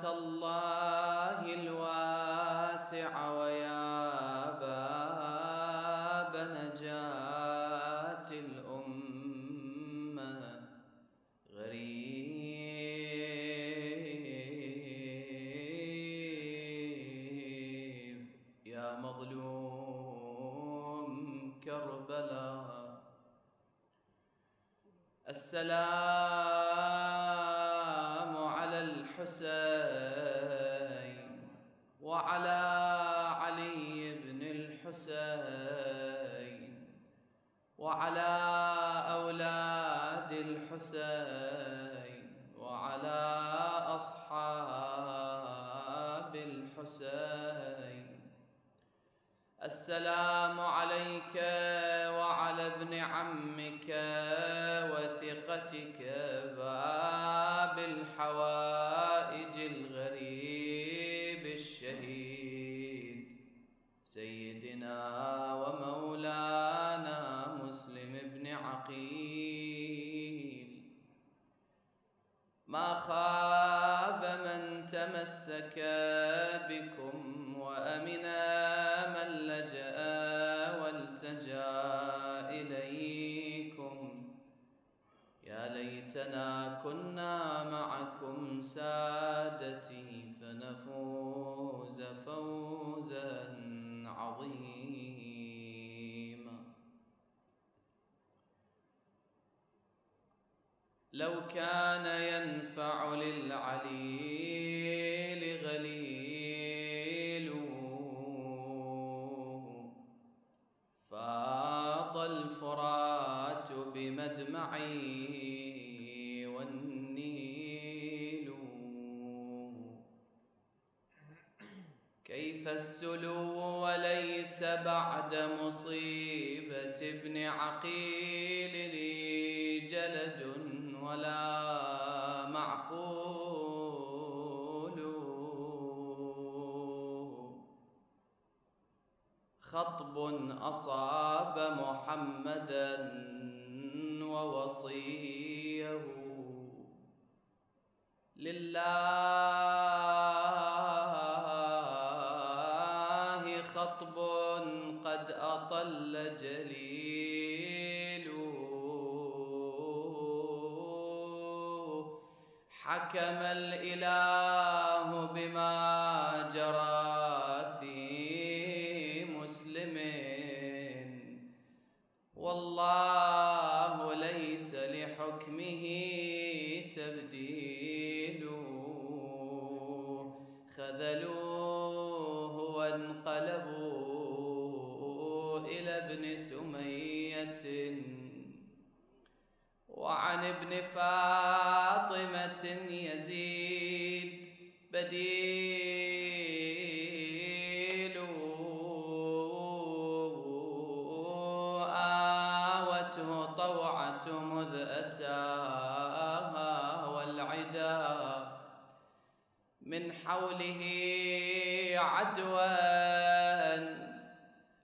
الله الواسعة ويا باب نجاة الأمة. غريب يا مظلوم كربلاء. السلام على الحسين. وعلى علي بن الحسين وعلى أولاد الحسين وعلى أصحاب الحسين. السلام عليك وعلى ابن عمك وثقتك ما خاب من تمسك بكم وأمنا من لجأ والتجأ إليكم. يا ليتنا كنا معكم سادتي فنفوز لو كان ينفع للعليل غليل. فاض الفرات بمدمعي والنيل. كيف السلو وليس بعد مصيبة ابن عقيل ولا معقول. خطب أصاب محمدا ووصيه. لله حكم الإله بما جرى في مسلم. والله وعن ابن فاطمة يزيد بديل آوته طوعة مذ أتاها والعدا من حوله عدوى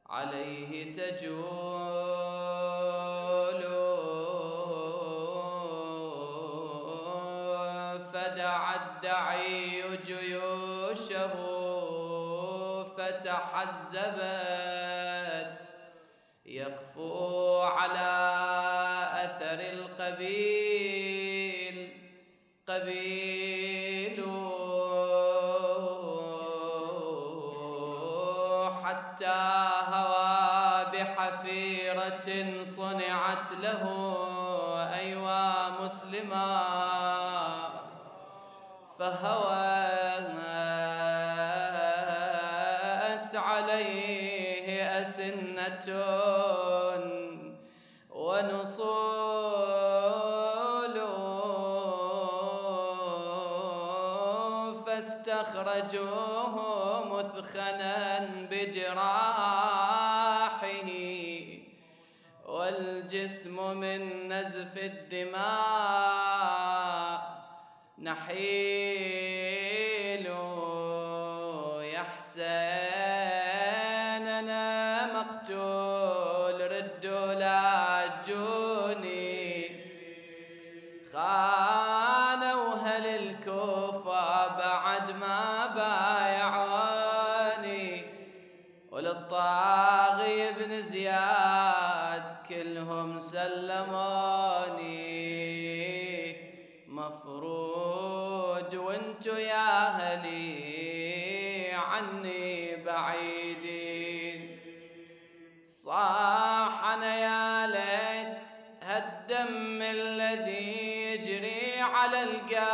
عليه تجول فدعا الدعي جيوشه فتحزبت. يقفو فاستخرجوه مثخنا بجراحه والجسم من نزف الدماء نحيل على القاع.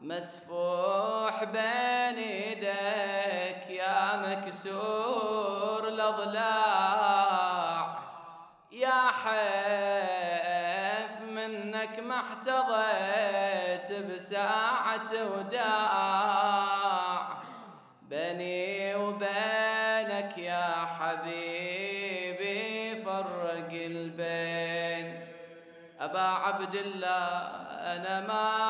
مسفوح بين يديك يا مكسور الأضلاع. يا حيف منك ما احتضيت بساعة وداع. أنا ما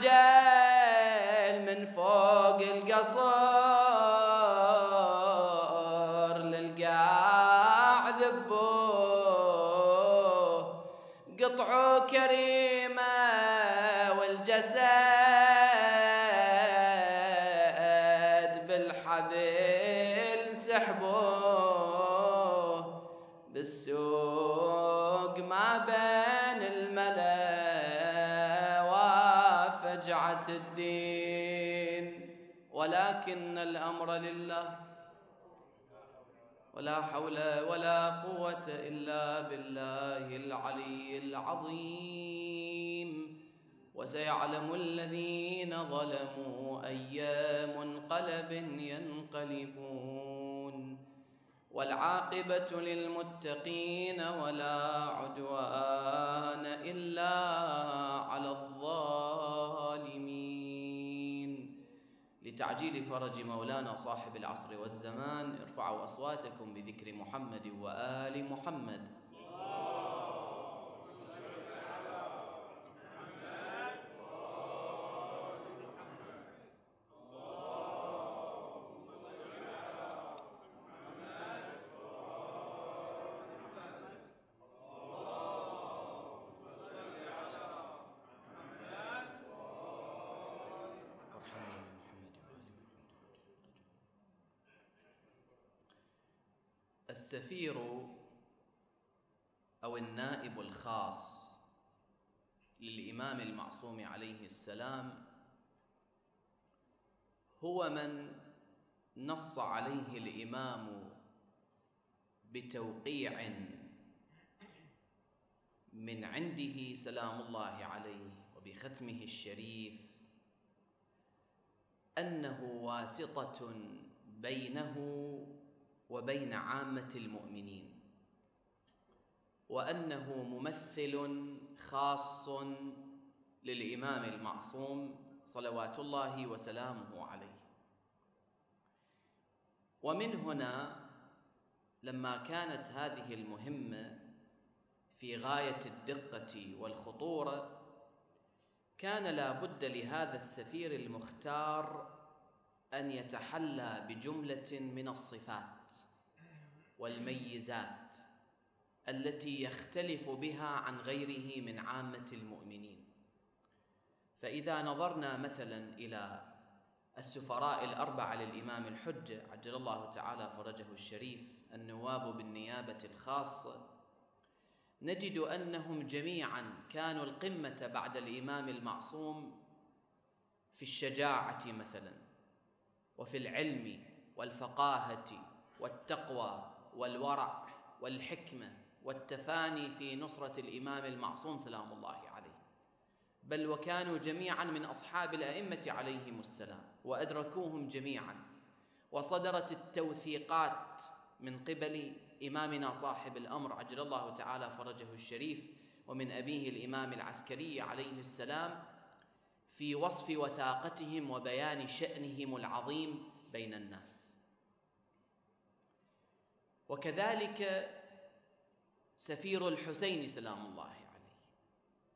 بالعجل من فوق القصر للقاع ذبوه قطعوا كريمة والجسد بالحبل سحبوه بالسوق ما بين ولكن الأمر لله. ولا حول ولا قوة إلا بالله العلي العظيم. وسيعلم الذين ظلموا أي منقلب ينقلبون. والعاقبة للمتقين ولا عدوان إلا على الظالمين. لتعجيل فرج مولانا صاحب العصر والزمان ارفعوا أصواتكم بذكر محمد وآل محمد. السفير أو النائب الخاص للإمام المعصوم عليه السلام هو من نص عليه الإمام بتوقيع من عنده سلام الله عليه وبختمه الشريف أنه واسطة بينه وبين عامة المؤمنين. وأنه ممثل خاص للإمام المعصوم صلوات الله وسلامه عليه. ومن هنا لما كانت هذه المهمة في غاية الدقة والخطورة كان لا بد لهذا السفير المختار أن يتحلى بجملة من الصفات. والميزات التي يختلف بها عن غيره من عامة المؤمنين. فإذا نظرنا مثلا إلى السفراء الأربعة للإمام الحجه عجل الله تعالى فرجه الشريف النواب بالنيابة الخاصه نجد أنهم جميعا كانوا القمة بعد الإمام المعصوم في الشجاعة مثلا وفي العلم والفقاهة والتقوى والورع والحكمة والتفاني في نصرة الإمام المعصوم سلام الله عليه. بل وكانوا جميعا من أصحاب الأئمة عليهم السلام وأدركوهم جميعا. وصدرت التوثيقات من قبل إمامنا صاحب الأمر عجل الله تعالى فرجه الشريف ومن أبيه الإمام العسكري عليه السلام في وصف وثاقتهم وبيان شأنهم العظيم بين الناس. وكذلك سفير الحسين سلام الله عليه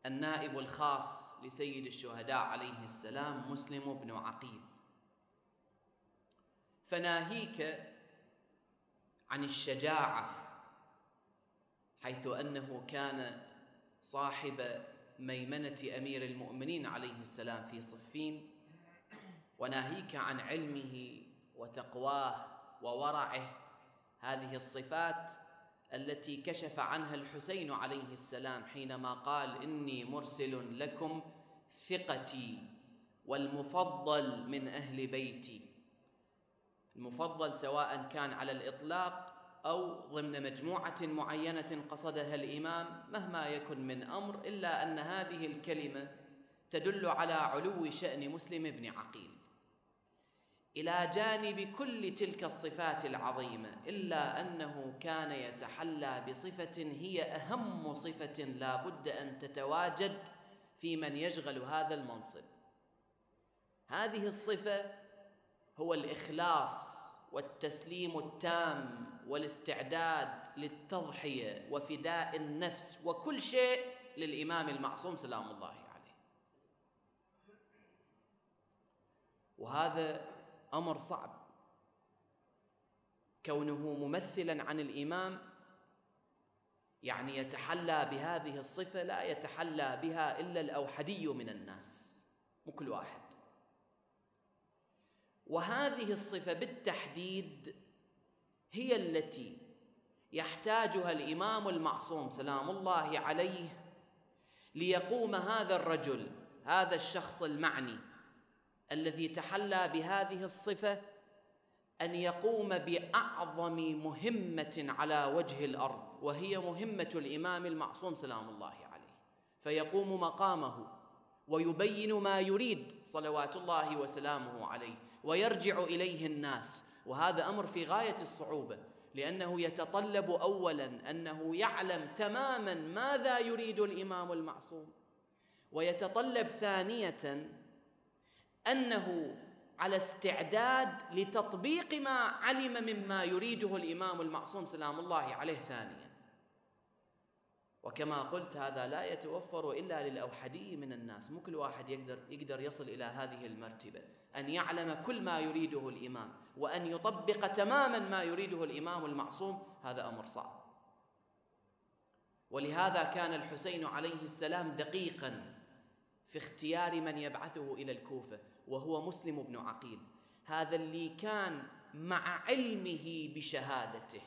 النائب الخاص لسيد الشهداء عليه السلام مسلم بن عقيل. فناهيك عن الشجاعة حيث أنه كان صاحب ميمنة أمير المؤمنين عليه السلام في صفين وناهيك عن علمه وتقواه وورعه هذه الصفات التي كشف عنها الحسين عليه السلام حينما قال إني مرسل لكم ثقتي والمفضل من أهل بيتي. المفضل سواء كان على الإطلاق أو ضمن مجموعة معينة قصدها الإمام مهما يكن من أمر إلا أن هذه الكلمة تدل على علو شأن مسلم بن عقيل. إلى جانب كل تلك الصفات العظيمة إلا أنه كان يتحلى بصفة هي أهم صفة لا بد أن تتواجد في من يشغل هذا المنصب. هذه الصفة هو الإخلاص والتسليم التام والاستعداد للتضحية وفداء النفس وكل شيء للإمام المعصوم سلام الله عليه. وهذا أمر صعب. كونه ممثلا عن الإمام يعني يتحلى بهذه الصفة لا يتحلى بها إلا الأوحدي من الناس مو كل واحد. وهذه الصفة بالتحديد هي التي يحتاجها الإمام المعصوم سلام الله عليه ليقوم هذا الرجل هذا الشخص المعني. الذي تحلى بهذه الصفة أن يقوم بأعظم مهمة على وجه الأرض وهي مهمة الإمام المعصوم سلام الله عليه. فيقوم مقامه ويبين ما يريد صلوات الله وسلامه عليه ويرجع إليه الناس. وهذا أمر في غاية الصعوبة لأنه يتطلب اولا أنه يعلم تماما ماذا يريد الإمام المعصوم ويتطلب ثانية أنه على استعداد لتطبيق ما علم مما يريده الإمام المعصوم سلام الله عليه ثانيا. وكما قلت هذا لا يتوفر إلا للأوحدي من الناس. مو كل واحد يقدر يقدر يصل إلى هذه المرتبة. أن يعلم كل ما يريده الإمام وأن يطبق تماما ما يريده الإمام المعصوم هذا أمر صعب. ولهذا كان الحسين عليه السلام دقيقا في اختيار من يبعثه إلى الكوفة. وهو مسلم بن عقيل. هذا اللي كان مع علمه بشهادته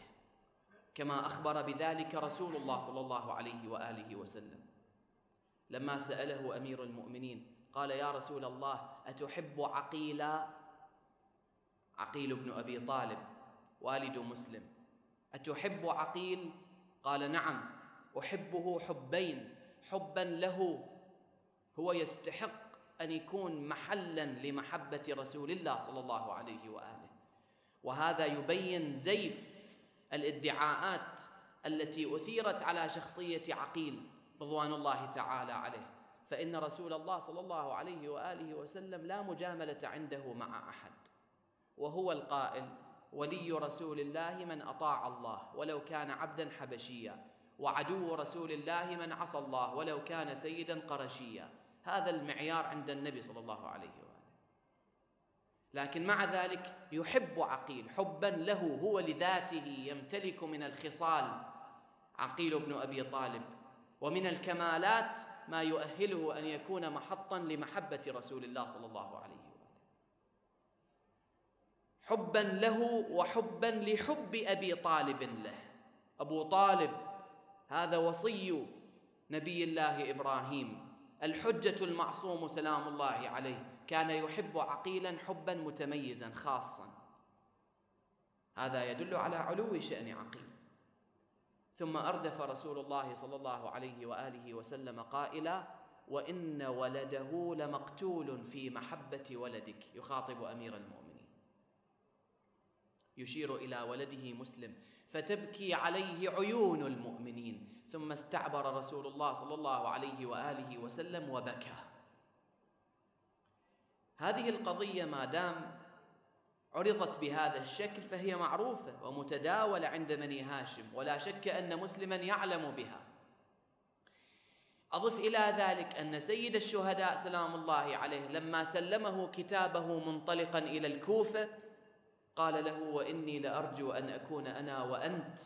كما أخبر بذلك رسول الله صلى الله عليه وآله وسلم. لما سأله أمير المؤمنين قال يا رسول الله أتحب عقيلا عقيل بن أبي طالب والد مسلم. أتحب عقيل؟ قال نعم أحبه حبين حبا له هو يستحق أن يكون محلا لمحبة رسول الله صلى الله عليه وآله. وهذا يبين زيف الادعاءات التي أثيرت على شخصية عقيل رضوان الله تعالى عليه. فإن رسول الله صلى الله عليه وآله وسلم لا مجاملة عنده مع أحد. وهو القائل ولي رسول الله من أطاع الله ولو كان عبدا حبشيا وعدو رسول الله من عصى الله ولو كان سيدا قرشيا. هذا المعيار عند النبي صلى الله عليه وآله. لكن مع ذلك يحب عقيل حبا له هو لذاته يمتلك من الخصال عقيل بن أبي طالب. ومن الكمالات ما يؤهله أن يكون محطا لمحبة رسول الله صلى الله عليه وآله. حبا له وحبا لحب أبي طالب له. أبو طالب هذا وصي نبي الله إبراهيم. الحجة المعصوم سلام الله عليه كان يحب عقيلا حبا متميزا خاصا. هذا يدل على علو شأن عقيل. ثم أردف رسول الله صلى الله عليه وآله وسلم قائلا وإن ولده لمقتول في محبة ولدك. يخاطب أمير المؤمنين. يشير إلى ولده مسلم فتبكي عليه عيون المؤمنين. ثم استعبر رسول الله صلى الله عليه وآله وسلم وبكى. هذه القضية ما دام عرضت بهذا الشكل فهي معروفة ومتداولة عند بني هاشم ولا شك أن مسلما يعلم بها. أضف إلى ذلك أن سيد الشهداء سلام الله عليه لما سلمه كتابه منطلقا إلى الكوفة قال له وإني لأرجو أن أكون أنا وأنت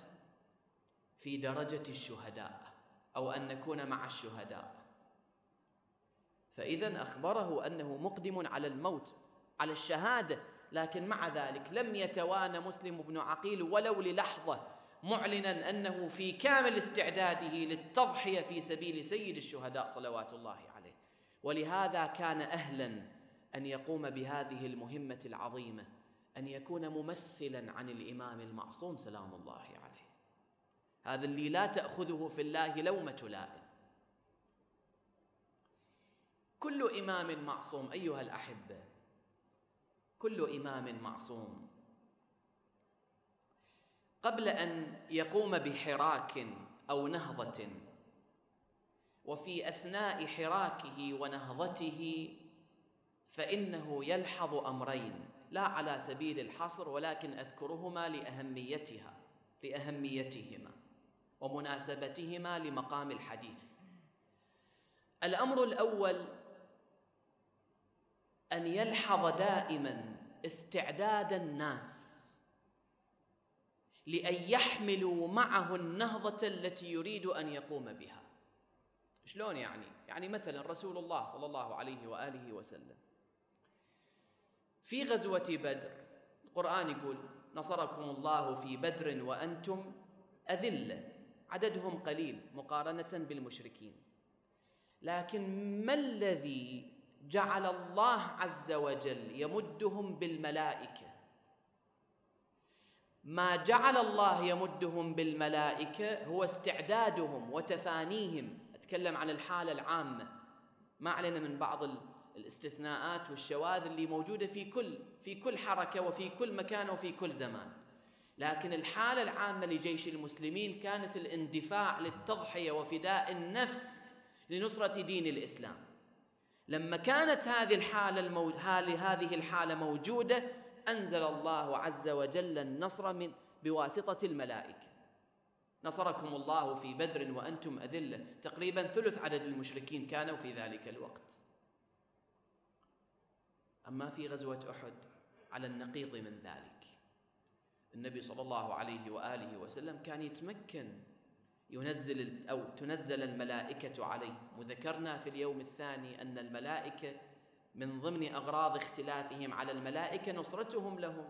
في درجة الشهداء أو أن نكون مع الشهداء. فإذا أخبره أنه مقدم على الموت على الشهادة لكن مع ذلك لم يتوانى مسلم بن عقيل ولو للحظة معلنا أنه في كامل استعداده للتضحية في سبيل سيد الشهداء صلوات الله عليه. ولهذا كان أهلا أن يقوم بهذه المهمة العظيمة. أن يكون ممثلا عن الإمام المعصوم سلام الله عليه. هذا اللي لا تأخذه في الله لومة لائم. كل إمام معصوم أيها الأحبة كل إمام معصوم. قبل أن يقوم بحراك أو نهضة وفي أثناء حراكه ونهضته فإنه يلحظ أمرين. لا على سبيل الحصر ولكن أذكرهما لأهميتها لأهميتهما ومناسبتهما لمقام الحديث. الأمر الأول أن يلحظ دائما استعداد الناس لأن يحملوا معه النهضة التي يريد أن يقوم بها. شلون يعني؟ يعني مثلا رسول الله صلى الله عليه وآله وسلم. في غزوة بدر. القرآن يقول نصركم الله في بدر وأنتم أذلة. عددهم قليل مقارنة بالمشركين. لكن ما الذي جعل الله عز وجل يمدهم بالملائكة؟ ما جعل الله يمدهم بالملائكة هو استعدادهم وتفانيهم. أتكلم عن الحالة العامة. ما علينا من بعض الاستثناءات والشواذ اللي موجودة في كل في كل حركة وفي كل مكان وفي كل زمان. لكن الحالة العامة لجيش المسلمين كانت الاندفاع للتضحية وفداء النفس لنصرة دين الإسلام. لما كانت هذه الحالة المو... هذه الحالة موجودة أنزل الله عز وجل النصر من بواسطة الملائكة. نصركم الله في بدر وأنتم أذلة. تقريبا ثلث عدد المشركين كانوا في ذلك الوقت. أما في غزوة أحد على النقيض من ذلك. النبي صلى الله عليه وآله وسلم كان يتمكن ينزل أو تنزل الملائكة عليه. وذكرنا في اليوم الثاني أن الملائكة من ضمن أغراض اختلافهم على الملائكة نصرتهم لهم.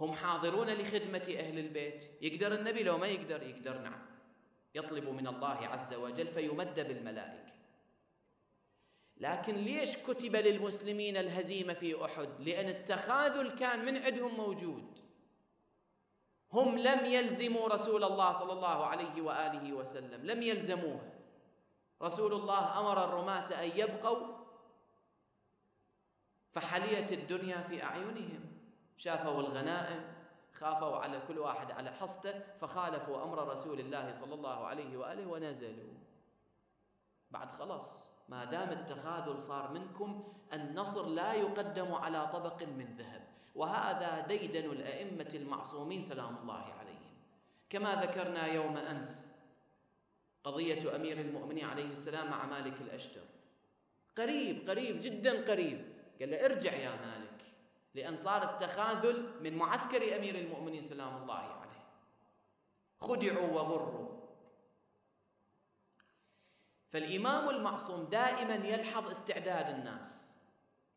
هم حاضرون لخدمة أهل البيت. يقدر النبي لو ما يقدر؟ يقدر نعم. يطلب من الله عز وجل فيمد بالملائكة. لكن ليش كتب للمسلمين الهزيمة في أحد؟ لأن التخاذل كان من عندهم موجود. هم لم يلزموا رسول الله صلى الله عليه وآله وسلم لم يلزموه. رسول الله أمر الرماة أن يبقوا فحليت الدنيا في أعينهم. شافوا الغنائم خافوا على كل واحد على حصته فخالفوا أمر رسول الله صلى الله عليه وآله ونزلوا. بعد خلاص. ما دام التخاذل صار منكم النصر لا يقدم على طبق من ذهب. وهذا ديدن الأئمة المعصومين سلام الله عليهم. كما ذكرنا يوم أمس قضية أمير المؤمنين عليه السلام مع مالك الأشتر. قريب قريب جدا قريب. قال له ارجع يا مالك لأن صار التخاذل من معسكر أمير المؤمنين سلام الله عليه. خدعوا وغروا. فالإمام المعصوم دائما يلحظ استعداد الناس.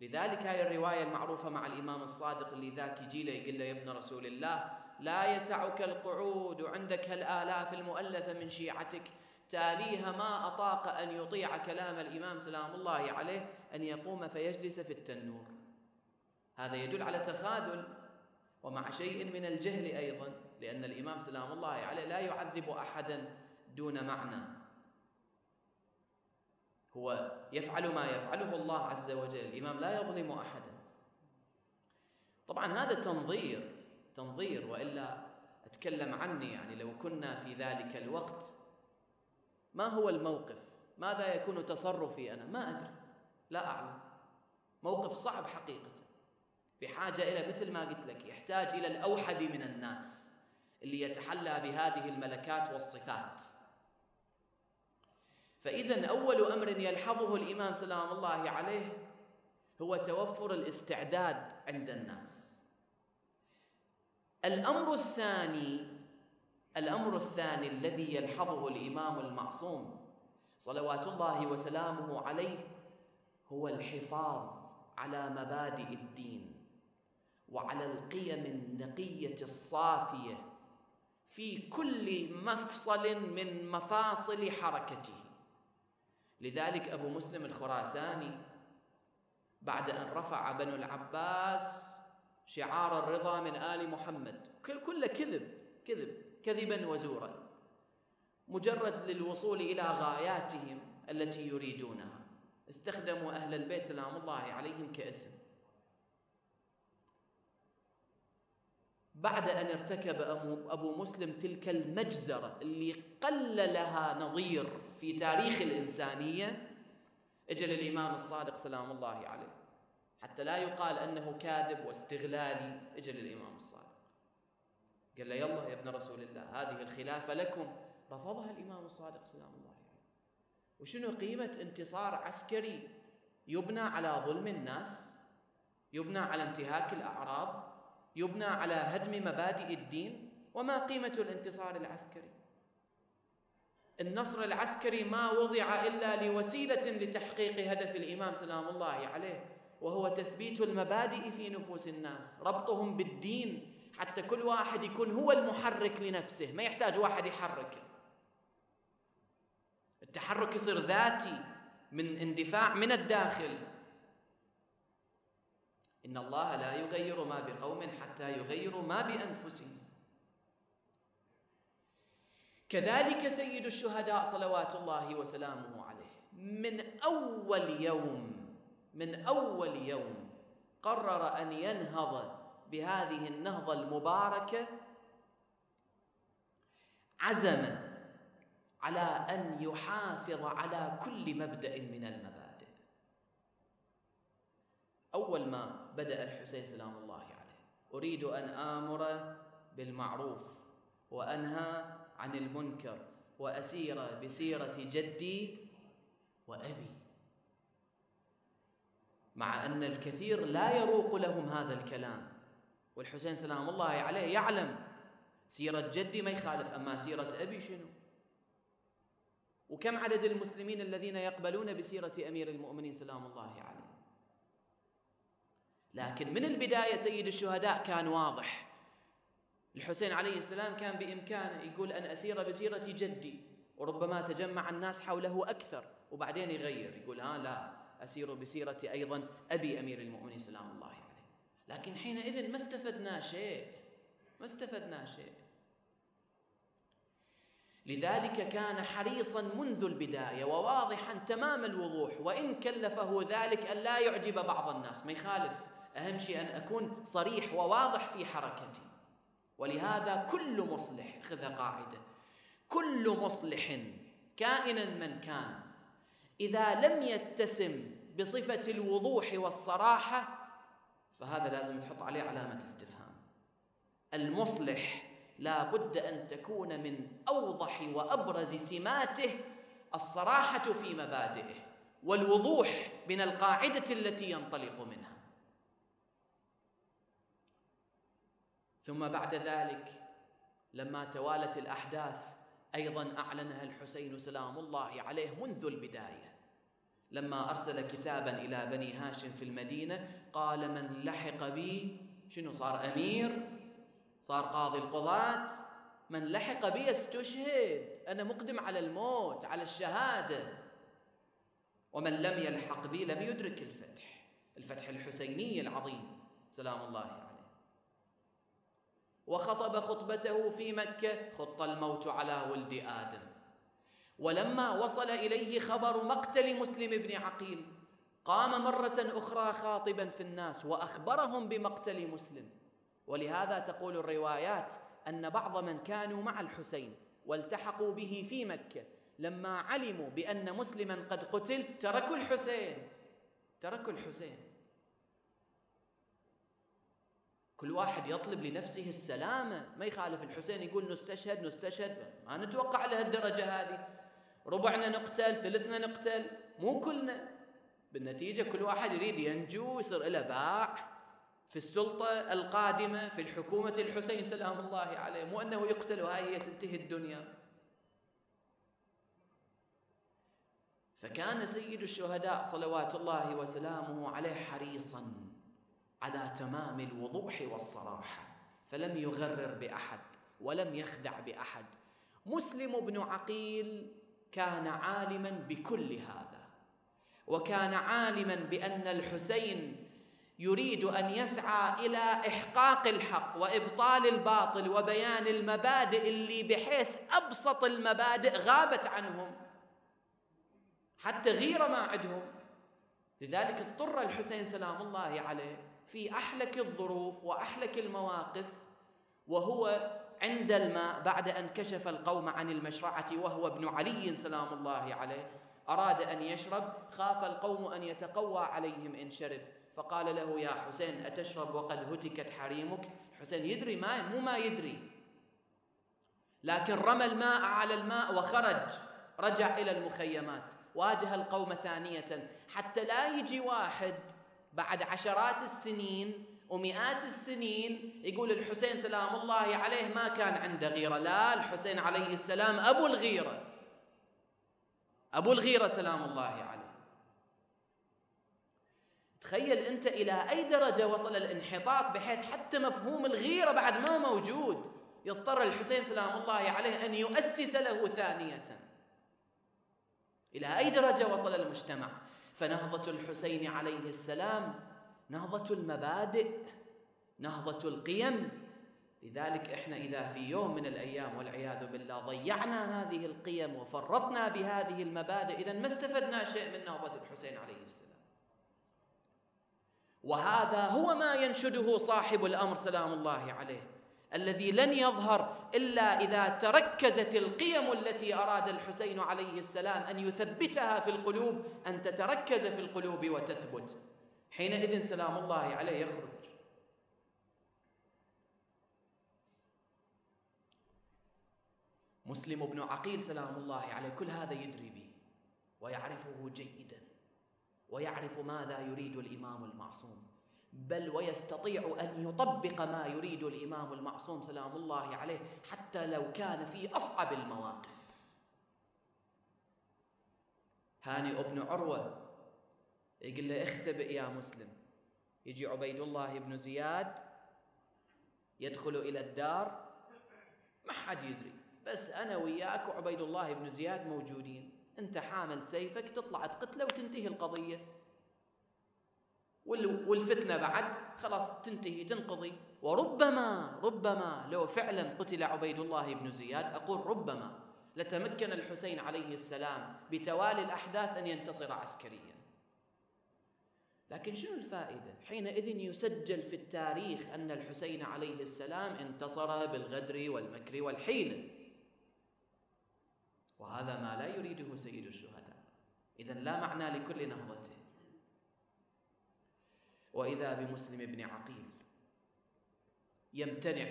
لذلك هاي الرواية المعروفة مع الإمام الصادق اللي ذاك يجي له يقول له يا ابن رسول الله لا يسعك القعود وعندك هالآلاف المؤلفة من شيعتك. تاليها ما أطاق أن يطيع كلام الإمام سلام الله عليه أن يقوم فيجلس في التنور. هذا يدل على تخاذل ومع شيء من الجهل أيضا لأن الإمام سلام الله عليه لا يعذب أحدا دون معنى. هو يفعل ما يفعله الله عز وجل. الإمام لا يظلم أحدا. طبعا هذا تنظير تنظير وإلا أتكلم عني يعني لو كنا في ذلك الوقت. ما هو الموقف؟ ماذا يكون تصرفي أنا؟ ما أدري. لا أعلم. موقف صعب حقيقة. بحاجة إلى مثل ما قلت لك يحتاج إلى الأوحد من الناس اللي يتحلى بهذه الملكات والصفات. فإذا أول أمر يلحظه الإمام سلام الله عليه هو توفر الاستعداد عند الناس. الأمر الثاني الأمر الثاني الذي يلحظه الإمام المعصوم صلوات الله وسلامه عليه هو الحفاظ على مبادئ الدين وعلى القيم النقية الصافية في كل مفصل من مفاصل حركته. لذلك أبو مسلم الخراساني بعد أن رفع بنو العباس شعار الرضا من آل محمد. كله كذب كذب كذبا وزورا مجرد للوصول إلى غاياتهم التي يريدونها. استخدموا أهل البيت سلام الله عليهم كاسم. بعد أن ارتكب أبو مسلم تلك المجزرة اللي قل لها نظير في تاريخ الإنسانية أجل الإمام الصادق سلام الله عليه. حتى لا يقال أنه كاذب واستغلالي أجل الإمام الصادق. قال له يلا يا ابن رسول الله هذه الخلافة لكم. رفضها الإمام الصادق سلام الله عليه. وشنو قيمة انتصار عسكري؟ يبنى على ظلم الناس يبنى على انتهاك الأعراض يبنى على هدم مبادئ الدين وما قيمة الانتصار العسكري. النصر العسكري ما وضع إلا لوسيلة لتحقيق هدف الإمام سلام الله عليه وهو تثبيت المبادئ في نفوس الناس ربطهم بالدين حتى كل واحد يكون هو المحرك لنفسه ما يحتاج واحد يحركه التحرك يصير ذاتي من اندفاع من الداخل. إن الله لا يغير ما بقوم حتى يغيروا ما بأنفسهم. كذلك سيد الشهداء صلوات الله وسلامه عليه. من أول يوم من أول يوم قرر أن ينهض بهذه النهضة المباركة عزم على أن يحافظ على كل مبدأ من المبادئ. أول ما بدأ الحسين سلام الله عليه. أريد أن آمر بالمعروف وأنهى عن المنكر وأسير بسيرة جدي وأبي. مع أن الكثير لا يروق لهم هذا الكلام. والحسين سلام الله عليه يعلم سيرة جدي ما يخالف أما سيرة أبي شنو؟ وكم عدد المسلمين الذين يقبلون بسيرة أمير المؤمنين؟ سلام الله عليه. لكن من البداية سيد الشهداء كان واضح. الحسين عليه السلام كان بإمكانه يقول أن أسير بسيرة جدي وربما تجمع الناس حوله أكثر وبعدين يغير يقول ها لا أسير بسيرة أيضا أبي أمير المؤمنين سلام الله عليه. لكن حينئذ ما استفدنا شيء ما استفدنا شيء. لذلك كان حريصا منذ البداية وواضحا تمام الوضوح وإن كلفه ذلك أن لا يعجب بعض الناس ما يخالف أهم شيء أن أكون صريح وواضح في حركتي. ولهذا كل مصلح خذها قاعدة كل مصلح كائنا من كان إذا لم يتسم بصفة الوضوح والصراحة فهذا لازم تحط عليه علامة استفهام. المصلح لا بد أن تكون من أوضح وأبرز سماته الصراحة في مبادئه والوضوح من القاعدة التي ينطلق منها. ثم بعد ذلك لما توالت الأحداث أيضا أعلنها الحسين سلام الله عليه منذ البداية. لما أرسل كتابا إلى بني هاشم في المدينة قال من لحق بي شنو صار؟ أمير؟ صار قاضي القضاة؟ من لحق بي استشهد أنا مقدم على الموت على الشهادة. ومن لم يلحق بي لم يدرك الفتح. الفتح الحسيني العظيم. سلام الله عليه. وخطب خطبته في مكة خط الموت على ولد آدم. ولما وصل إليه خبر مقتل مسلم بن عقيل قام مرة أخرى خاطبا في الناس وأخبرهم بمقتل مسلم. ولهذا تقول الروايات أن بعض من كانوا مع الحسين والتحقوا به في مكة لما علموا بأن مسلما قد قتل تركوا الحسين تركوا الحسين. كل واحد يطلب لنفسه السلامة. ما يخالف الحسين يقول نستشهد نستشهد. ما نتوقع لهالدرجة هذه. ربعنا نقتل ثلثنا نقتل. مو كلنا. بالنتيجة كل واحد يريد ينجو ويصير له باع. في السلطة القادمة في الحكومة الحسين سلام الله عليه. مو أنه يقتل وهي هي تنتهي الدنيا. فكان سيد الشهداء صلوات الله وسلامه عليه حريصا. على تمام الوضوح والصراحة فلم يغرر بأحد ولم يخدع بأحد. مسلم بن عقيل كان عالما بكل هذا وكان عالما بأن الحسين يريد أن يسعى إلى إحقاق الحق وإبطال الباطل وبيان المبادئ اللي بحيث أبسط المبادئ غابت عنهم حتى غيره ما عندهم لذلك اضطر الحسين سلام الله عليه في أحلك الظروف وأحلك المواقف وهو عند الماء بعد أن كشف القوم عن المشرعة وهو ابن علي سلام الله عليه أراد أن يشرب خاف القوم أن يتقوى عليهم إن شرب. فقال له يا حسين أتشرب وقد هتكت حريمك؟ حسين يدري ما مو ما يدري. لكن رمى الماء على الماء وخرج رجع إلى المخيمات واجه القوم ثانية حتى لا يجي واحد بعد عشرات السنين ومئات السنين يقول الحسين سلام الله عليه ما كان عنده غيرة. لا الحسين عليه السلام أبو الغيرة. أبو الغيرة سلام الله عليه. تخيل أنت إلى أي درجة وصل الانحطاط بحيث حتى مفهوم الغيرة بعد ما موجود يضطر الحسين سلام الله عليه أن يؤسس له ثانية. إلى أي درجة وصل المجتمع؟ فنهضة الحسين عليه السلام نهضة المبادئ نهضة القيم. لذلك إحنا إذا في يوم من الأيام والعياذ بالله ضيعنا هذه القيم وفرطنا بهذه المبادئ إذا ما استفدنا شيء من نهضة الحسين عليه السلام. وهذا هو ما ينشده صاحب الأمر سلام الله عليه. الذي لن يظهر إلا إذا تركزت القيم التي أراد الحسين عليه السلام أن يثبتها في القلوب أن تتركز في القلوب وتثبت. حينئذ سلام الله عليه يخرج. مسلم بن عقيل سلام الله عليه كل هذا يدري به ويعرفه جيدا ويعرف ماذا يريد الإمام المعصوم. بل ويستطيع أن يطبق ما يريد الإمام المعصوم سلام الله عليه حتى لو كان في أصعب المواقف. هاني ابن عروة يقول له اختبئ يا مسلم. يجي عبيد الله بن زياد يدخل إلى الدار ما حد يدري. بس أنا وياك وعبيد الله بن زياد موجودين. أنت حامل سيفك تطلع تقتله وتنتهي القضية. والفتنة بعد خلاص تنتهي تنقضي. وربما ربما لو فعلا قتل عبيد الله بن زياد أقول ربما لتمكن الحسين عليه السلام بتوالي الأحداث أن ينتصر عسكريا. لكن شنو الفائدة؟ حينئذ يسجل في التاريخ أن الحسين عليه السلام انتصر بالغدر والمكر والحيله وهذا ما لا يريده سيد الشهداء. إذا لا معنى لكل نهضته. وإذا بمسلم بن عقيل. يمتنع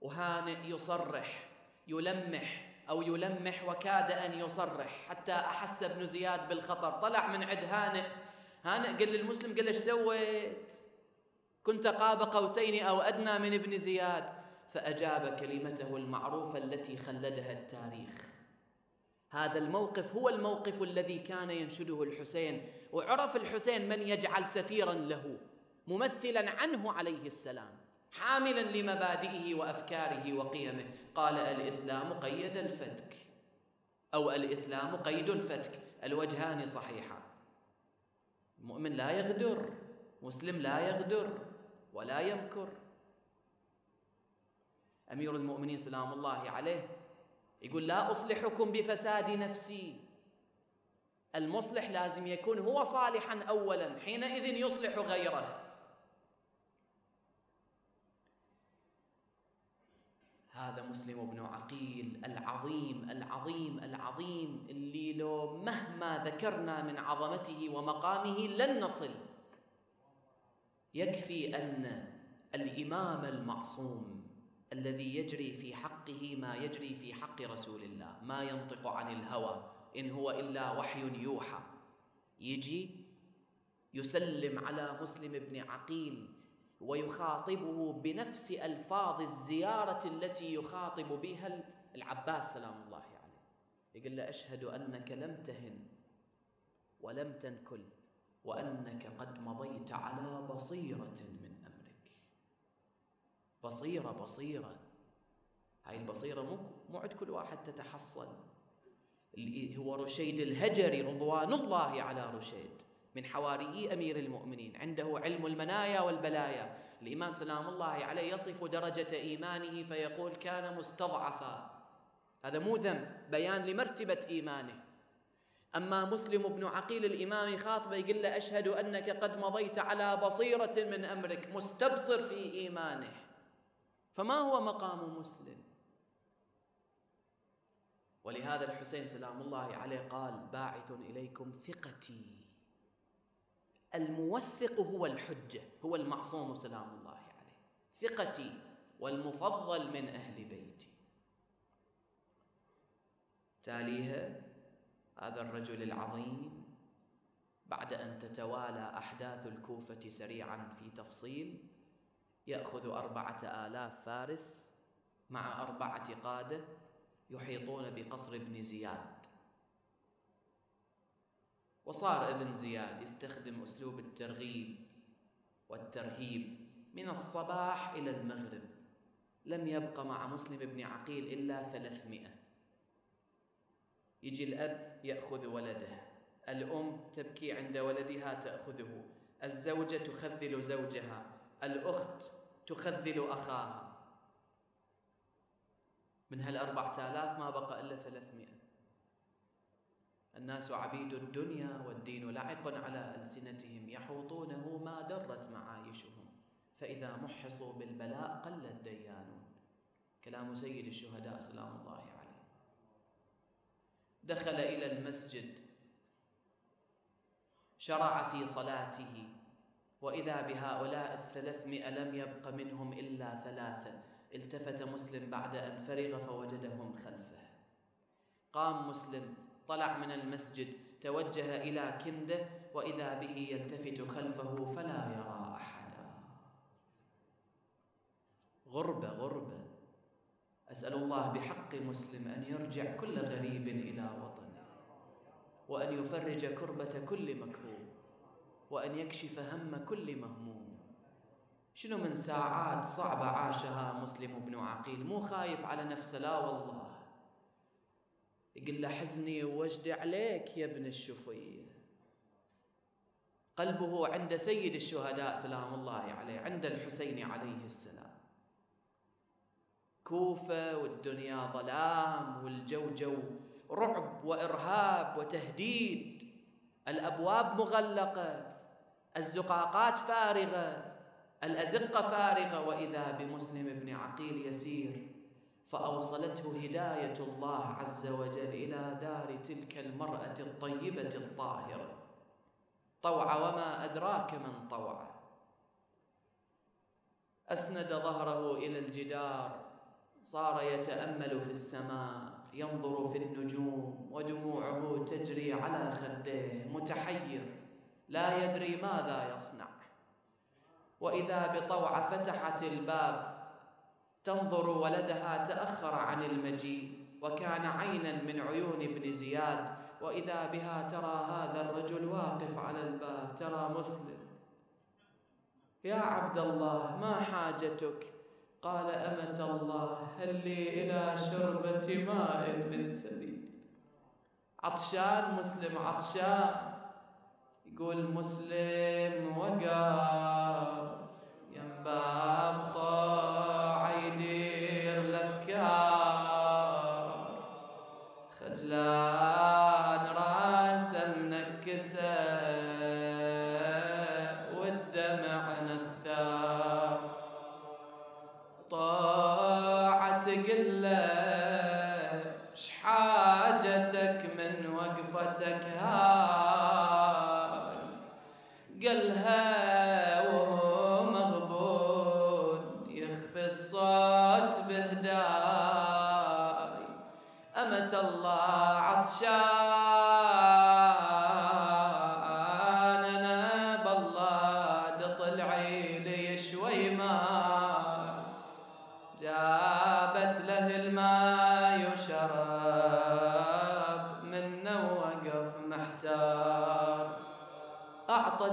وهانئ يصرح يلمح أو يلمح وكاد أن يصرح حتى أحس ابن زياد بالخطر. طلع من عند هانئ. هانئ قال للمسلم قال إيش سويت؟ كنت قاب قوسين أو أدنى من ابن زياد. فأجاب كلمته المعروفة التي خلدها التاريخ. هذا الموقف هو الموقف الذي كان ينشده الحسين وعرف الحسين من يجعل سفيرا له ممثلا عنه عليه السلام حاملا لمبادئه وأفكاره وقيمه. قال الإسلام قيد الفتك. أو الإسلام قيد الفتك. الوجهان صحيحان. المؤمن لا يغدر مسلم لا يغدر ولا يمكر. أمير المؤمنين سلام الله عليه يقول لا أصلحكم بفساد نفسي. المصلح لازم يكون هو صالحا اولا حينئذ يصلح غيره. هذا مسلم بن عقيل العظيم العظيم العظيم اللي لو مهما ذكرنا من عظمته ومقامه لن نصل. يكفي أن الإمام المعصوم الذي يجري في حقه ما يجري في حق رسول الله ما ينطق عن الهوى إن هو إلا وحي يوحى. يجي يسلم على مسلم بن عقيل ويخاطبه بنفس ألفاظ الزيارة التي يخاطب بها العباس سلام الله عليه. يقول له أشهد أنك لم تهن ولم تنكل وأنك قد مضيت على بصيرة من بصيرة بصيرة. هاي البصيرة مو مو عند كل واحد تتحصل. اللي هو رشيد الهجري رضوان الله على رشيد من حواريي أمير المؤمنين. عنده علم المنايا والبلايا. الإمام سلام الله عليه يصف درجة إيمانه فيقول كان مستضعفا. هذا مو ذنب بيان لمرتبة إيمانه. أما مسلم بن عقيل الإمام يخاطبه يقول له أشهد أنك قد مضيت على بصيرة من أمرك مستبصر في إيمانه. فما هو مقام مسلم؟ ولهذا الحسين سلام الله عليه قال باعث إليكم ثقتي. الموثق هو الحجة هو المعصوم سلام الله عليه. ثقتي والمفضل من أهل بيتي. تاليها هذا الرجل العظيم بعد أن تتوالى أحداث الكوفة سريعا في تفصيل يأخذ أربعة آلاف فارس مع أربعة قادة يحيطون بقصر ابن زياد. وصار ابن زياد يستخدم أسلوب الترغيب والترهيب من الصباح إلى المغرب. لم يبق مع مسلم بن عقيل إلا ثلاثمائة. يجي الأب يأخذ ولده. الأم تبكي عند ولدها تأخذه. الزوجة تخذل زوجها. الأخت تخذل أخاها. من هالأربعة آلاف ما بقى إلا ثلاثمائة. الناس عبيد الدنيا والدين لعق على ألسنتهم يحوطونه ما درت معايشهم فإذا محصوا بالبلاء قل الديانون. كلام سيد الشهداء سلام الله عليه. دخل إلى المسجد شرع في صلاته وإذا بهؤلاء الثلاثمائة لم يبق منهم إلا ثلاثة التفت مسلم بعد أن فرغ فوجدهم خلفه. قام مسلم طلع من المسجد توجه إلى كنده وإذا به يلتفت خلفه فلا يرى أحدا. غربة غربة أسأل الله بحق مسلم أن يرجع كل غريب إلى وطنه وأن يفرج كربة كل مكروب. وأن يكشف هم كل مهموم. شنو من ساعات صعبة عاشها مسلم بن عقيل؟ مو خايف على نفسه لا والله. يقول له حزني ووجدي عليك يا ابن الشفية قلبه عند سيد الشهداء سلام الله عليه عند الحسين عليه السلام. كوفة والدنيا ظلام والجو جو رعب وإرهاب وتهديد. الأبواب مغلقة. الزقاقات فارغة الأزقة فارغة وإذا بمسلم بن عقيل يسير فأوصلته هداية الله عز وجل إلى دار تلك المرأة الطيبة الطاهرة. طوع وما أدراك من طوع. أسند ظهره إلى الجدار صار يتأمل في السماء ينظر في النجوم ودموعه تجري على خديه متحير. لا يدري ماذا يصنع. وإذا بطوعة فتحت الباب تنظر ولدها تأخر عن المجيء وكان عينا من عيون ابن زياد. وإذا بها ترى هذا الرجل واقف على الباب ترى مسلم. يا عبد الله ما حاجتك؟ قال أمة الله هل لي إلى شربة ماء من سبيل؟ عطشان مسلم عطشان. يقول مسلم وقف ينباب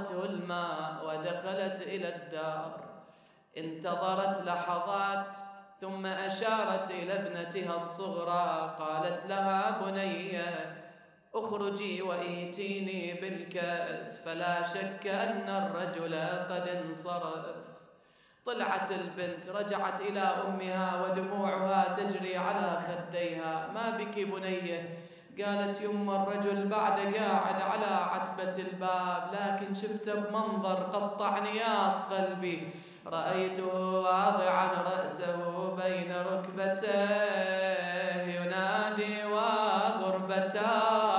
أعطته الماء ودخلت إلى الدار. انتظرت لحظات ثم أشارت إلى ابنتها الصغرى قالت لها بنية اخرجي وإيتيني بالكأس فلا شك أن الرجل قد انصرف. طلعت البنت رجعت إلى أمها ودموعها تجري على خديها ما بك بنيه قالت يما الرجل بعد قاعد على عتبة الباب لكن شفته بمنظر قطع نياط قلبي. رأيته واضعا رأسه بين ركبتيه ينادي وغربتاه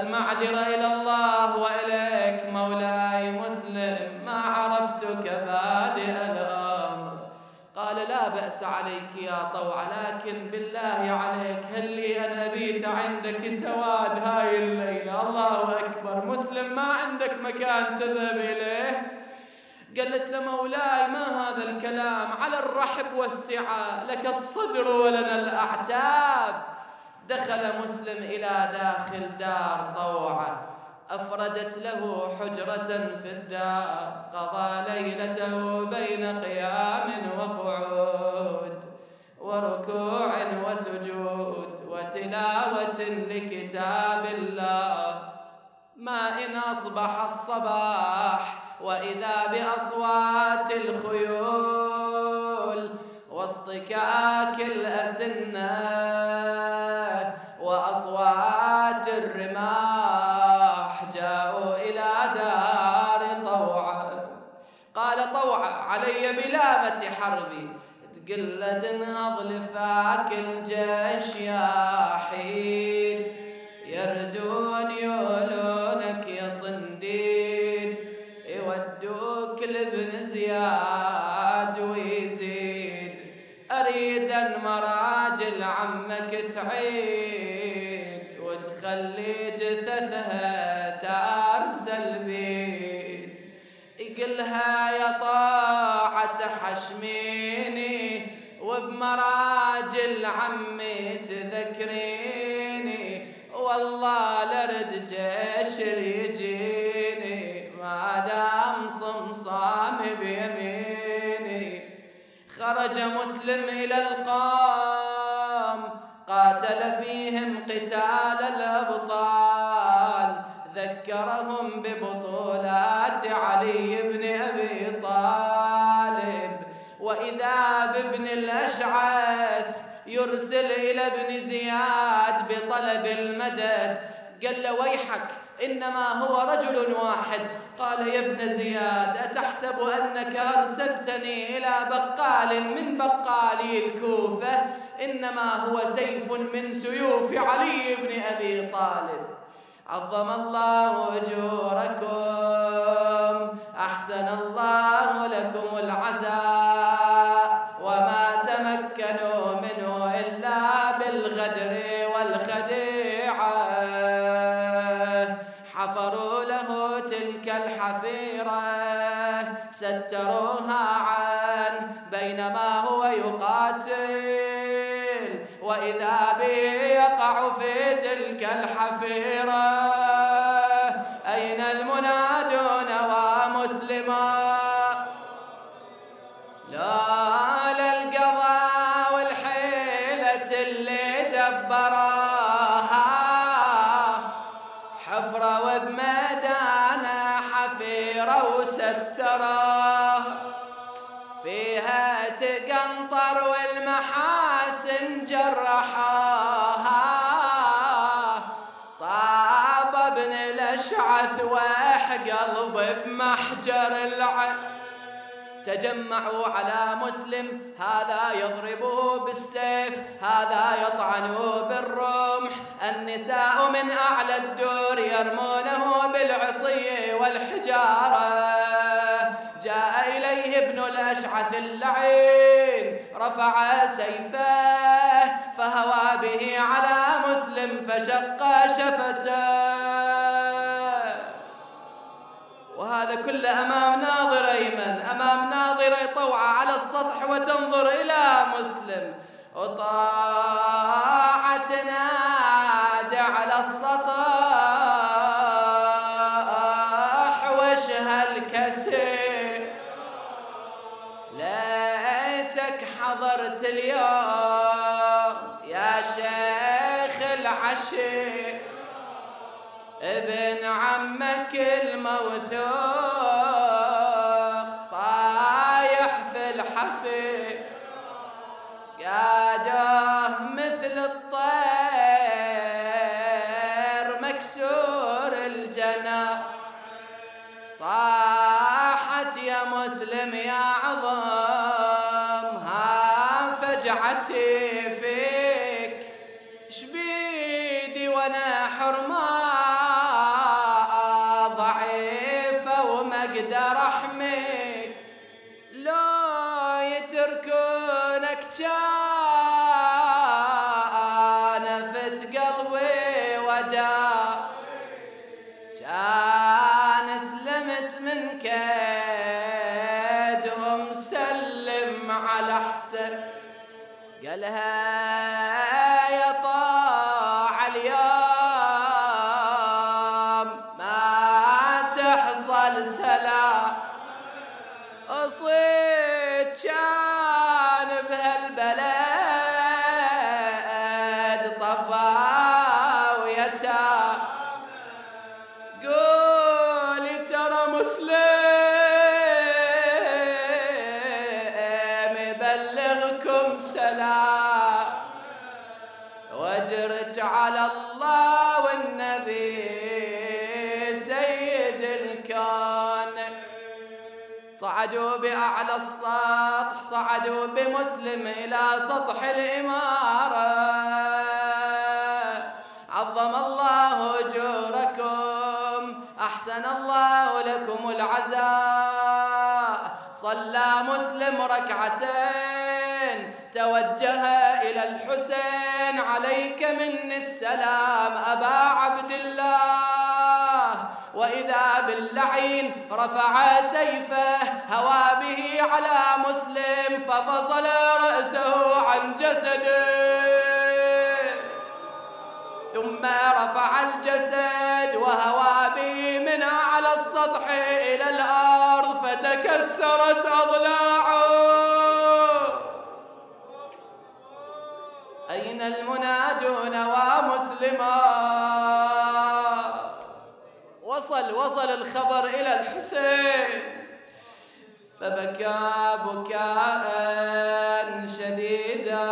المعذرة إلى الله وإليك مولاي مسلم ما عرفتك بادئ الأمر. قال لا بأس عليك يا طوع لكن بالله عليك هل لي أن أبيت عندك سواد هاي الليلة؟ الله أكبر. مسلم ما عندك مكان تذهب إليه؟ قالت له مولاي ما هذا الكلام؟ على الرحب والسعة لك الصدر ولنا الأعتاب. دخل مسلم إلى داخل دار طوعة. أفردت له حجرة في الدار. قضى ليلته بين قيام وقعود وركوع وسجود وتلاوة لكتاب الله. ما إن أصبح الصباح وإذا بأصوات الخيول واصطكاك الأسنة بلامة حربي. تقلد انهض لفاك الجيش يا حيد. يردون يولونك يا صنديد. يودوك لابن زياد ويزيد. أريد أن مراجل عمك تعيد. وتخلي عمي تذكريني. والله لرد جيش يجيني. ما دام صمصام بيميني. خرج مسلم إلى القوم قاتل فيهم قتال الأبطال. ذكرهم ببطولات علي بن أبي طالب. وإذا بابن الأشعث يرسل إلى ابن زياد بطلب المدد. قال له ويحك إنما هو رجل واحد. قال يا ابن زياد أتحسب أنك أرسلتني إلى بقال من بقالي الكوفة؟ إنما هو سيف من سيوف علي بن أبي طالب. عظم الله أجوركم أحسن الله لكم العزاء ستروها عن بينما هو يقاتل وإذا به يقع في تلك الحفيرة والمحاسن جرحاها. صاب ابن الأشعث وح قلب بمحجر العين. تجمعوا على مسلم هذا يضربه بالسيف هذا يطعنه بالرمح. النساء من أعلى الدور يرمونه بالعصي والحجارة. جاء إليه ابن الأشعث اللعين رفع سيفه فهوى به على مسلم فشق شفته. وهذا كله أمام ناظر أيمن أمام ناظرة طوعة على السطح وتنظر إلى مسلم. وطاعة اليوم يا شيخ العشير ابن عمك الموثوق. فيك شبيدي وأنا حرمة ضعيفة وما أقدر احميك لو يتركونك كان بأعلى السطح صعدوا بمسلم إلى سطح الإمارة. عظم الله أجوركم أحسن الله لكم العزاء. صلى مسلم ركعتين توجه إلى الحسين عليك مني السلام أبا عبد الله. وإذا باللعين رفع سيفه هوى به على مسلم ففصل رأسه عن جسده. ثم رفع الجسد وهوى به من على السطح إلى الأرض فتكسرت أضلاعه. أين المنادون ومسلمون؟ وصل وصل الخبر إلى الحسين. فبكى بكاء شديدا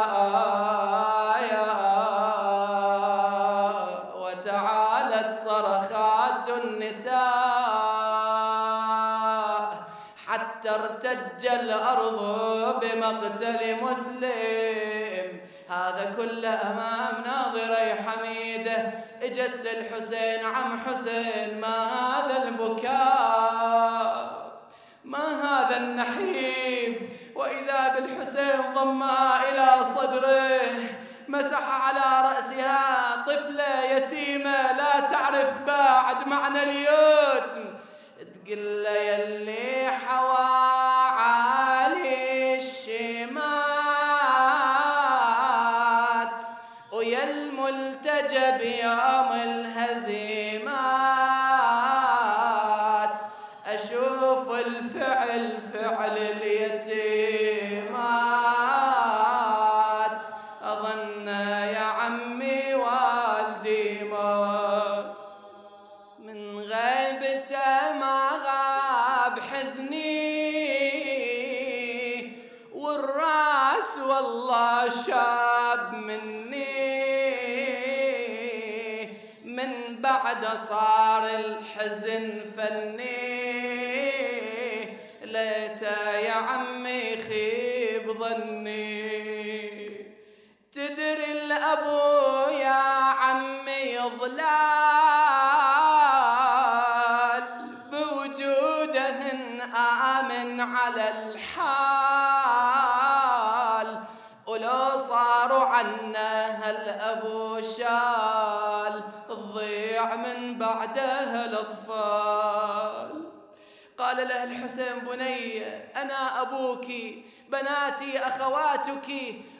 وتعالت صرخات النساء. حتى ارتج الأرض بمقتل مسلم. هذا كله أمام ناظري حميدة اجت للحسين عم حسين ما هذا البكاء؟ ما هذا النحيب؟ وإذا بالحسين ضمها إلى صدره مسح على رأسها طفلة يتيمة لا تعرف بعد معنى اليتم. تقول يلي حوالي صار الحزن فني. ليت يا عمي خيب ظني. تدري الأبو يا عمي ظلال بوجودهن آمن على الحال من بعدها الأطفال. قال له الحسين بني أنا أبوك بناتي أخواتك.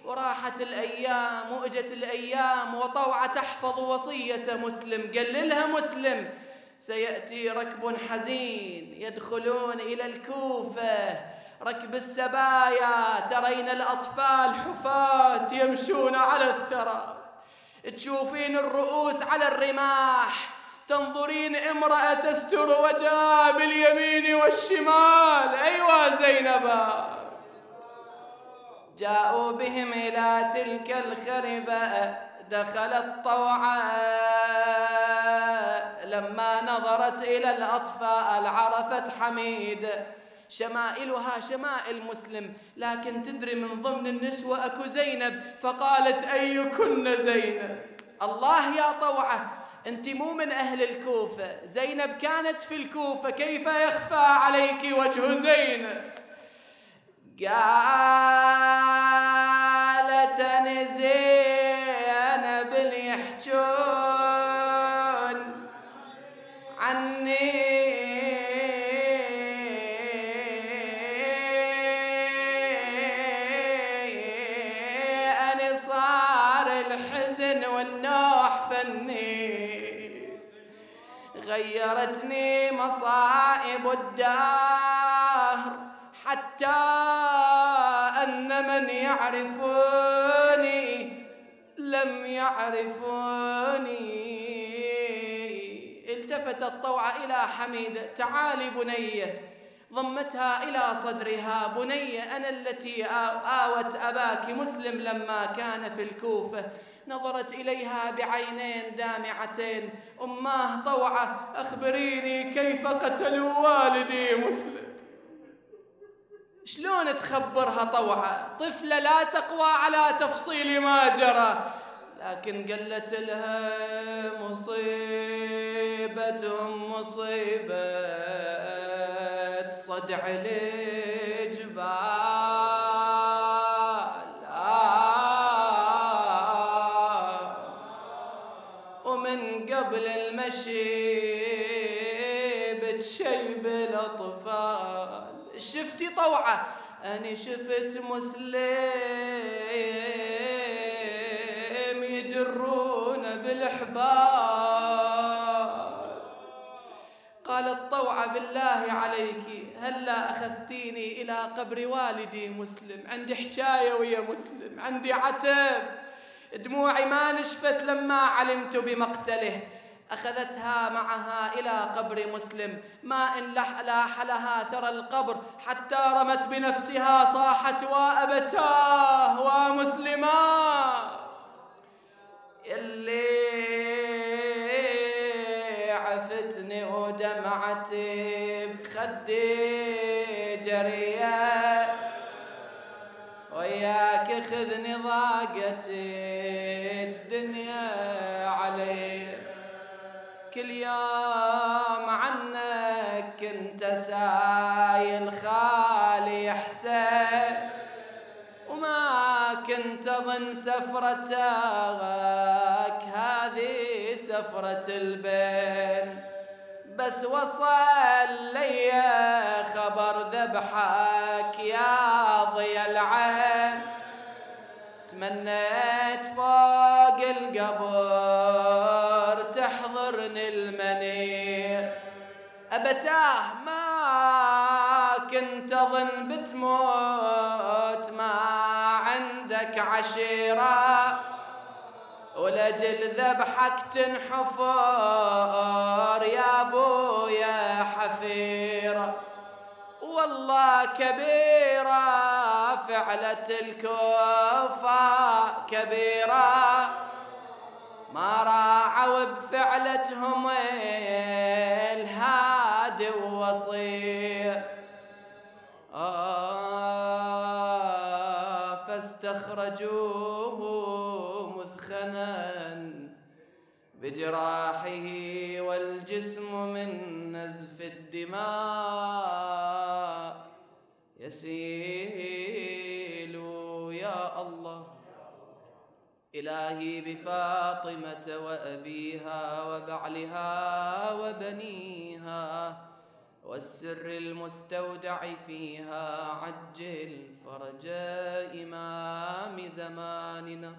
وراحت الأيام وإجت الأيام وطوعة تحفظ وصية مسلم. قال لها مسلم سيأتي ركب حزين يدخلون إلى الكوفة. ركب السبايا ترين الأطفال حفاة يمشون على الثرى. تشوفين الرؤوس على الرماح تنظرين امرأة تستر وجهها باليمين والشمال. أيوا زينبا جاءوا بهم إلى تلك الخربة دخلت طوعا لما نظرت إلى الأطفال عرفت حميد. شمائلها شمائل مسلم لكن تدري من ضمن النسوة أكو زينب؟ فقالت أيكن زينب؟ الله يا طوعة أنت مو من أهل الكوفة. زينب كانت في الكوفة كيف يخفى عليك وجه زينب؟ قالت زينب اللي غيرتني مصائب الدهر حتى أن من يعرفوني لم يعرفوني. التفتت طوعة إلى حميدة تعالي بنيه ضمتها إلى صدرها. بني أنا التي آوت أباك مسلم لما كان في الكوفة. نظرت إليها بعينين دامعتين. أماه طوعة أخبريني كيف قتلوا والدي مسلم. شلون تخبرها طوعة طفلة لا تقوى على تفصيل ما جرى. لكن قالت لها مصيبة مصيبة. صدع الجبال طوعة. أنا شفت مسلم يجرون بالحبال قالت طوعة بالله عليك هلا أخذتيني إلى قبر والدي مسلم؟ عندي حكاية ويا مسلم عندي عتب. دموعي ما نشفت لما علمت بمقتله. أخذتها معها إلى قبر مسلم. ما إن لاح لها ثرى القبر حتى رمت بنفسها صاحت وأبتاه ومسلما. اللي عفتني ودمعتي بخدي جرية. وياك خذني ضاقتي الدنيا. كل يوم عنك كنت سايل خالي حسين وما كنت أظن سفرتك هذه سفرة البين. بس وصل لي خبر ذبحك يا ضي العين. تمنيت فوق القبر أبتاه ما كنت أظن بتموت ما عندك عشيرة ولجل ذبحك تنحفر يا ابو يا حفيرة والله كبيرة فعلة الكوفة كبيرة ما راعوا بفعلتهم ووصي آه فاستخرجوه بجراحه والجسم من نزف الدماء. يسيل يا الله. إلهي بفاطمة وأبيها وبعلها وبنيها. والسر المستودع فيها عجل فرج إمام زماننا.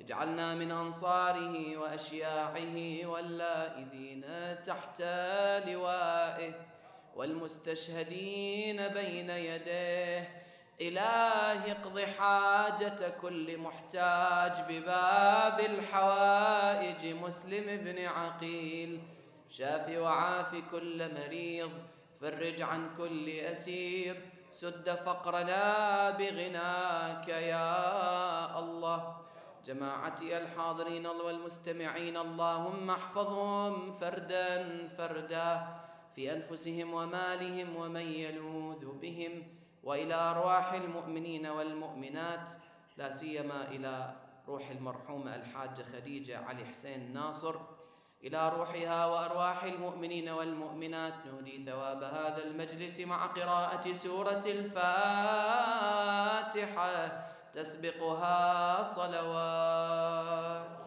اجعلنا من أنصاره وأشياعه واللائذين تحت لوائه والمستشهدين بين يديه. إله اقض حاجة كل محتاج بباب الحوائج. مسلم بن عقيل شاف وعاف كل مريض فرج عن كل أسير. سد فقرنا بغناك يا الله. جماعتي الحاضرين والمستمعين اللهم احفظهم فردا فردا. في أنفسهم ومالهم ومن يلوذ بهم. وإلى أرواح المؤمنين والمؤمنات. لا سيما إلى روح المرحومه الحاجة خديجة علي حسين ناصر. إلى روحها وأرواح المؤمنين والمؤمنات. نودي ثواب هذا المجلس مع قراءة سورة الفاتحة. تسبقها صلوات.